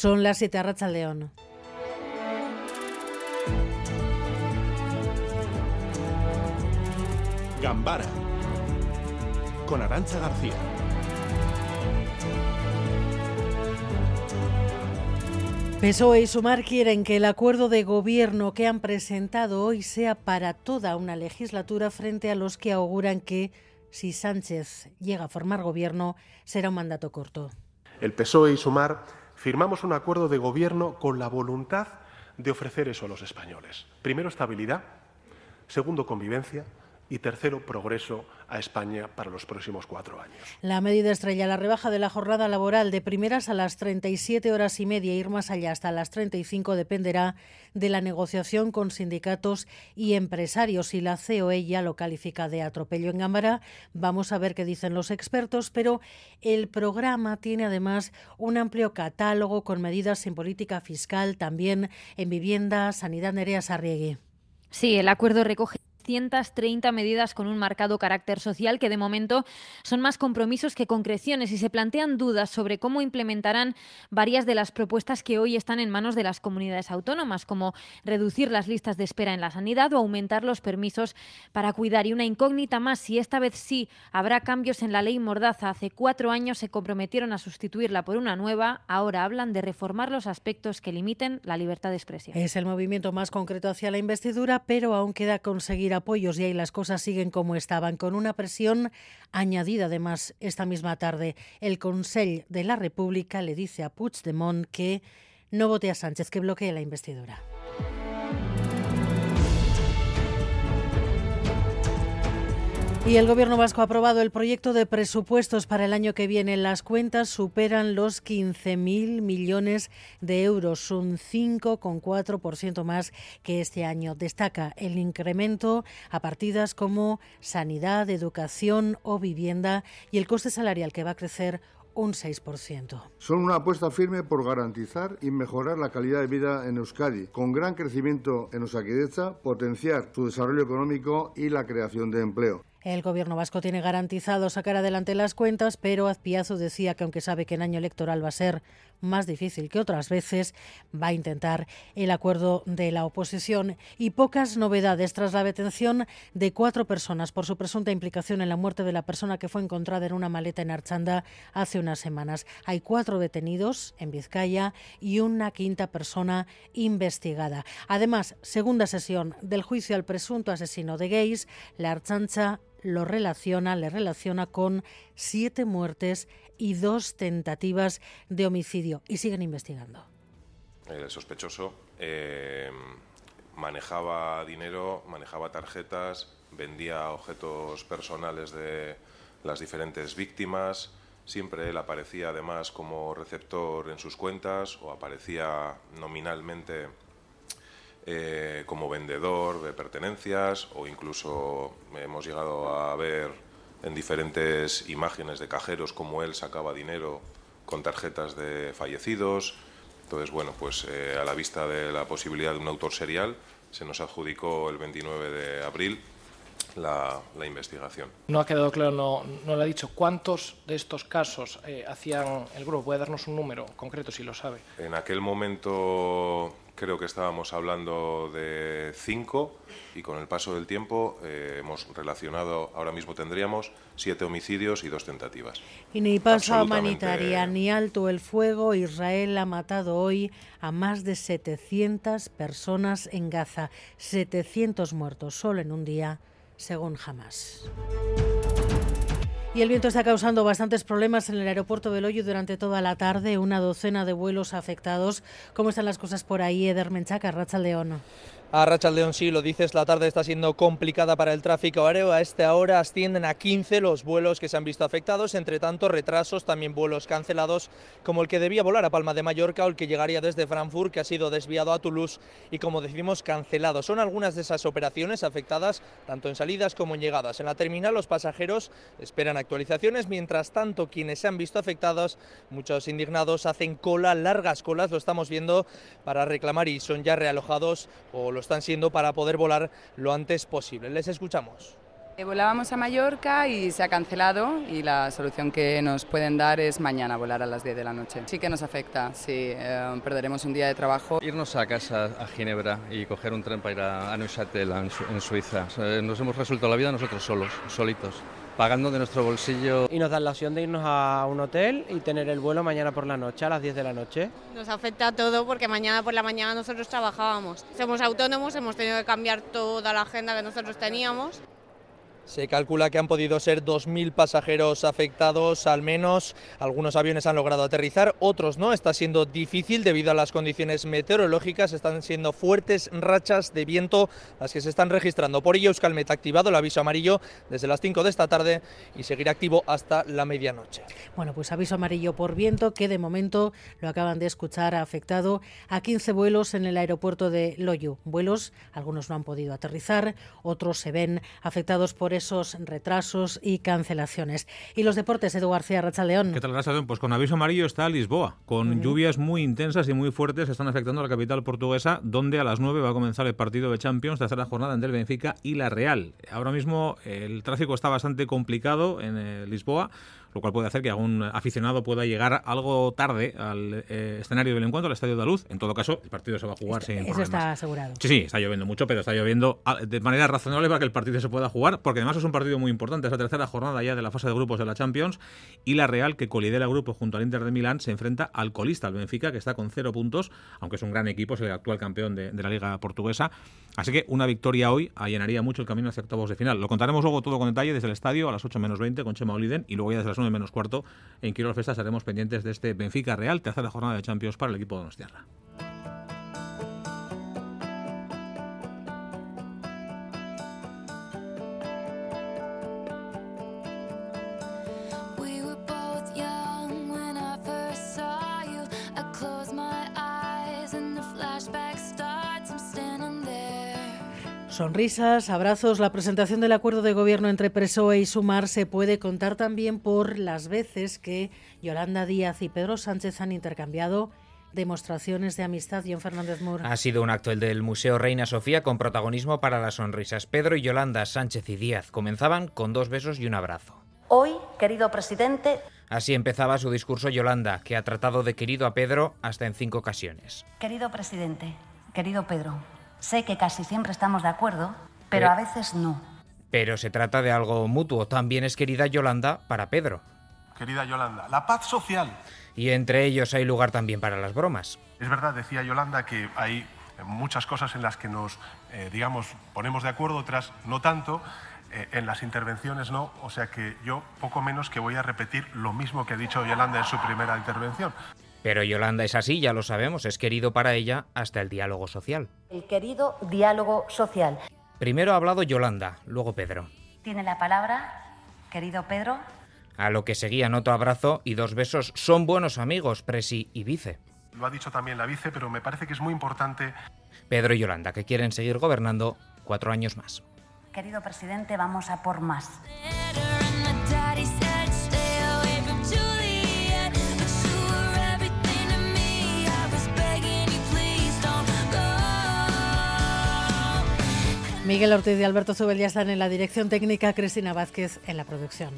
Son las 7 a León. Gambara con Arancha García. PSOE y Sumar quieren que el acuerdo de gobierno que han presentado hoy sea para toda una legislatura frente a los que auguran que si Sánchez llega a formar gobierno será un mandato corto. El PSOE y Sumar firmamos un acuerdo de gobierno con la voluntad de ofrecer eso a los españoles. Primero, estabilidad. Segundo, convivencia y tercero, progreso a España para los próximos cuatro años. La medida estrella, la rebaja de la jornada laboral de primeras a las 37 horas y media, ir más allá hasta las 35, dependerá de la negociación con sindicatos y empresarios. Y la COE ya lo califica de atropello en Gámbara. Vamos a ver qué dicen los expertos, pero el programa tiene además un amplio catálogo con medidas en política fiscal, también en vivienda, sanidad, Nerea Sarriegui. Sí, el acuerdo recoge 230 medidas con un marcado carácter social que de momento son más compromisos que concreciones y se plantean dudas sobre cómo implementarán varias de las propuestas que hoy están en manos de las comunidades autónomas, como reducir las listas de espera en la sanidad o aumentar los permisos para cuidar. Y una incógnita más, si esta vez sí habrá cambios en la ley Mordaza. Hace cuatro años se comprometieron a sustituirla por una nueva, ahora hablan de reformar los aspectos que limiten la libertad de expresión. Es el movimiento más concreto hacia la investidura, pero aún queda conseguir apoyos y ahí las cosas siguen como estaban, con una presión añadida además esta misma tarde. El Consell de la República le dice a Puigdemont que no vote a Sánchez, que bloquee la investidura. Y el Gobierno vasco ha aprobado el proyecto de presupuestos para el año que viene. Las cuentas superan los 15.000 millones de euros, un 5,4% más que este año. Destaca el incremento a partidas como sanidad, educación o vivienda y el coste salarial que va a crecer un 6%. Son una apuesta firme por garantizar y mejorar la calidad de vida en Euskadi, con gran crecimiento en Osakidecha, potenciar su desarrollo económico y la creación de empleo. El gobierno vasco tiene garantizado sacar adelante las cuentas, pero Azpiazu decía que aunque sabe que en año electoral va a ser más difícil que otras veces, va a intentar el acuerdo de la oposición y pocas novedades tras la detención de cuatro personas por su presunta implicación en la muerte de la persona que fue encontrada en una maleta en Archanda hace unas semanas. Hay cuatro detenidos en Vizcaya y una quinta persona investigada. Además, segunda sesión del juicio al presunto asesino de gays, la Archancha lo relaciona, le relaciona con siete muertes y dos tentativas de homicidio y siguen investigando. El sospechoso eh, manejaba dinero, manejaba tarjetas, vendía objetos personales de las diferentes víctimas. Siempre él aparecía además como receptor en sus cuentas o aparecía nominalmente eh, como vendedor de pertenencias o incluso hemos llegado a ver en diferentes imágenes de cajeros cómo él sacaba dinero con tarjetas de fallecidos. Entonces, bueno, pues eh, a la vista de la posibilidad de un autor serial, se nos adjudicó el 29 de abril la, investigación. No ha quedado claro, no, no le ha dicho cuántos de estos casos eh, hacían el grupo. ¿Puede darnos un número concreto si lo sabe? En aquel momento creo que estábamos hablando de cinco y con el paso del tiempo eh, hemos relacionado, ahora mismo tendríamos siete homicidios y dos tentativas. Y ni pausa humanitaria, ni alto el fuego, Israel ha matado hoy a más de 700 personas en Gaza, 700 muertos solo en un día, según Hamas. Y el viento está causando bastantes problemas en el aeropuerto de Loyo durante toda la tarde, una docena de vuelos afectados. ¿Cómo están las cosas por ahí, Eder Menchaca, Racha León? A Rachaldeón sí, lo dices, la tarde está siendo complicada para el tráfico aéreo. A esta hora ascienden a 15 los vuelos que se han visto afectados, entre tanto retrasos, también vuelos cancelados, como el que debía volar a Palma de Mallorca o el que llegaría desde Frankfurt, que ha sido desviado a Toulouse y, como decimos, cancelado. Son algunas de esas operaciones afectadas tanto en salidas como en llegadas. En la terminal los pasajeros esperan actualizaciones, mientras tanto quienes se han visto afectados, muchos indignados, hacen cola, largas colas, lo estamos viendo, para reclamar y son ya realojados o los están siendo para poder volar lo antes posible. Les escuchamos Volábamos a Mallorca y se ha cancelado y la solución que nos pueden dar es mañana volar a las 10 de la noche. Sí que nos afecta, sí, eh, perderemos un día de trabajo. Irnos a casa a Ginebra y coger un tren para ir a Neuchâtel en Suiza. Nos hemos resuelto la vida nosotros solos, solitos pagando de nuestro bolsillo. Y nos dan la opción de irnos a un hotel y tener el vuelo mañana por la noche, a las 10 de la noche. Nos afecta a todo porque mañana por la mañana nosotros trabajábamos. Somos autónomos, hemos tenido que cambiar toda la agenda que nosotros teníamos se calcula que han podido ser 2.000 pasajeros afectados, al menos algunos aviones han logrado aterrizar, otros no, está siendo difícil debido a las condiciones meteorológicas, están siendo fuertes rachas de viento las que se están registrando. Por ello Euskalmet ha activado el aviso amarillo desde las 5 de esta tarde y seguirá activo hasta la medianoche. Bueno, pues aviso amarillo por viento que de momento lo acaban de escuchar ha afectado a 15 vuelos en el aeropuerto de Loyu. Vuelos, algunos no han podido aterrizar, otros se ven afectados por esos retrasos y cancelaciones. Y los deportes, Edu García Rachaldeón. ¿Qué tal, Rachaldeón? Pues con aviso amarillo está Lisboa, con lluvias muy intensas y muy fuertes están afectando a la capital portuguesa, donde a las 9 va a comenzar el partido de Champions, tercera jornada entre el Benfica y la Real. Ahora mismo el tráfico está bastante complicado en eh, Lisboa lo cual puede hacer que algún aficionado pueda llegar algo tarde al eh, escenario del encuentro, al Estadio de la Luz. En todo caso, el partido se va a jugar sin Eso está asegurado. Sí, sí, está lloviendo mucho, pero está lloviendo de manera razonable para que el partido se pueda jugar, porque además es un partido muy importante. Es la tercera jornada ya de la fase de grupos de la Champions y la Real, que colidera el grupo junto al Inter de Milán, se enfrenta al colista, al Benfica, que está con cero puntos, aunque es un gran equipo, es el actual campeón de, de la Liga Portuguesa. Así que una victoria hoy allanaría mucho el camino hacia octavos de final. Lo contaremos luego todo con detalle desde el estadio a las 8 menos 20 con Chema Oliden y luego ya desde las 9 menos cuarto en Quirol Festa estaremos pendientes de este Benfica Real, tercera jornada de Champions para el equipo de Donostiarra. Sonrisas, abrazos, la presentación del acuerdo de gobierno entre PSOE y Sumar se puede contar también por las veces que Yolanda Díaz y Pedro Sánchez han intercambiado demostraciones de amistad. John Fernández Mur. Ha sido un acto el del Museo Reina Sofía con protagonismo para las sonrisas. Pedro y Yolanda Sánchez y Díaz comenzaban con dos besos y un abrazo. Hoy, querido presidente. Así empezaba su discurso Yolanda, que ha tratado de querido a Pedro hasta en cinco ocasiones. Querido presidente, querido Pedro, Sé que casi siempre estamos de acuerdo, pero a veces no. Pero se trata de algo mutuo. También es querida Yolanda para Pedro. Querida Yolanda, la paz social. Y entre ellos hay lugar también para las bromas. Es verdad, decía Yolanda, que hay muchas cosas en las que nos, eh, digamos, ponemos de acuerdo, otras no tanto. Eh, en las intervenciones no, o sea que yo poco menos que voy a repetir lo mismo que ha dicho Yolanda en su primera intervención. Pero Yolanda es así, ya lo sabemos, es querido para ella hasta el diálogo social. El querido diálogo social. Primero ha hablado Yolanda, luego Pedro. Tiene la palabra, querido Pedro. A lo que seguían otro abrazo y dos besos. Son buenos amigos, Presi y Vice. Lo ha dicho también la Vice, pero me parece que es muy importante. Pedro y Yolanda, que quieren seguir gobernando cuatro años más. Querido presidente, vamos a por más. Miguel Ortiz y Alberto Zubel ya están en la dirección técnica, Cristina Vázquez en la producción.